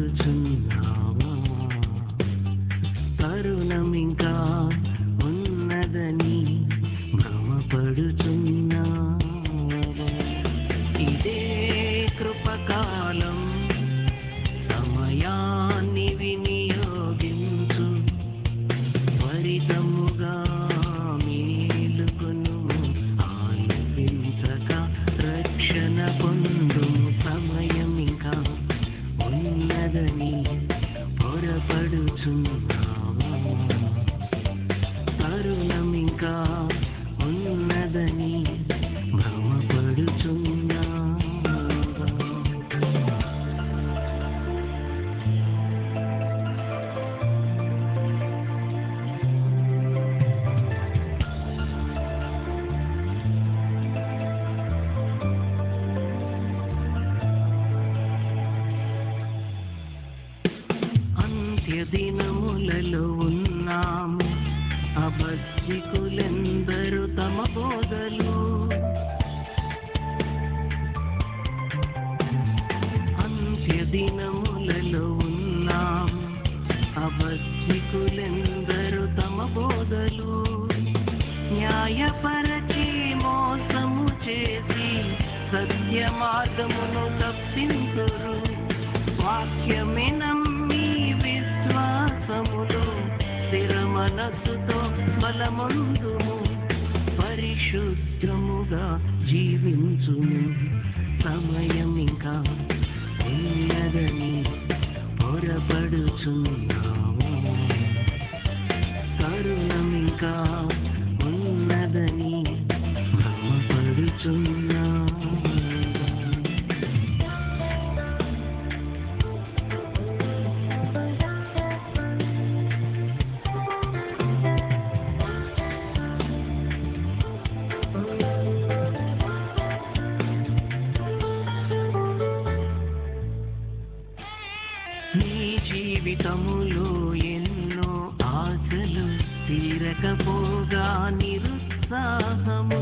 భయపడుచున్నావా తరుణమింకా ఉన్నదని భ్రమపడుచున్నా ఇదే కృపకాలం సమయాన్ని వినియోగించు పరితం అంత్యదినములలో ఉన్నాము. అబద్ధికులెందరూ తమ బోధలు. అంత్య దినములలో ఉన్నాము. అబద్ధికులెందరూ తమ బోధలు. న్యాయపరచి మోసము చేసి సత్య మార్గమును తప్పింతురు వాక్యమే స్థిర మనస్సుతో బలమందుము పరిశుద్ధముగా జీవించుము. సమయం ఇంకా జీవితములో ఎన్నో ఆశలు తీరకపోగా నిరుత్సాహములు.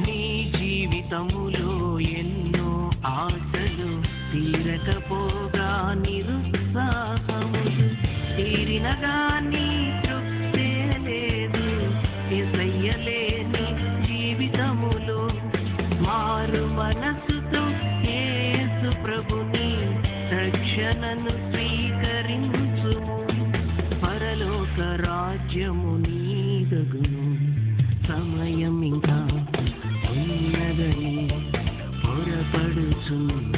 నీ జీవితములో ఎన్నో ఆశలు తీరకపోగా నిరుత్సాహములు. తీరిన నీ నన్ను స్వీకరించు పరలోక రాజ్యము నీదగును. సమయం ఇంకా ఉన్నదని పొరపడుచును.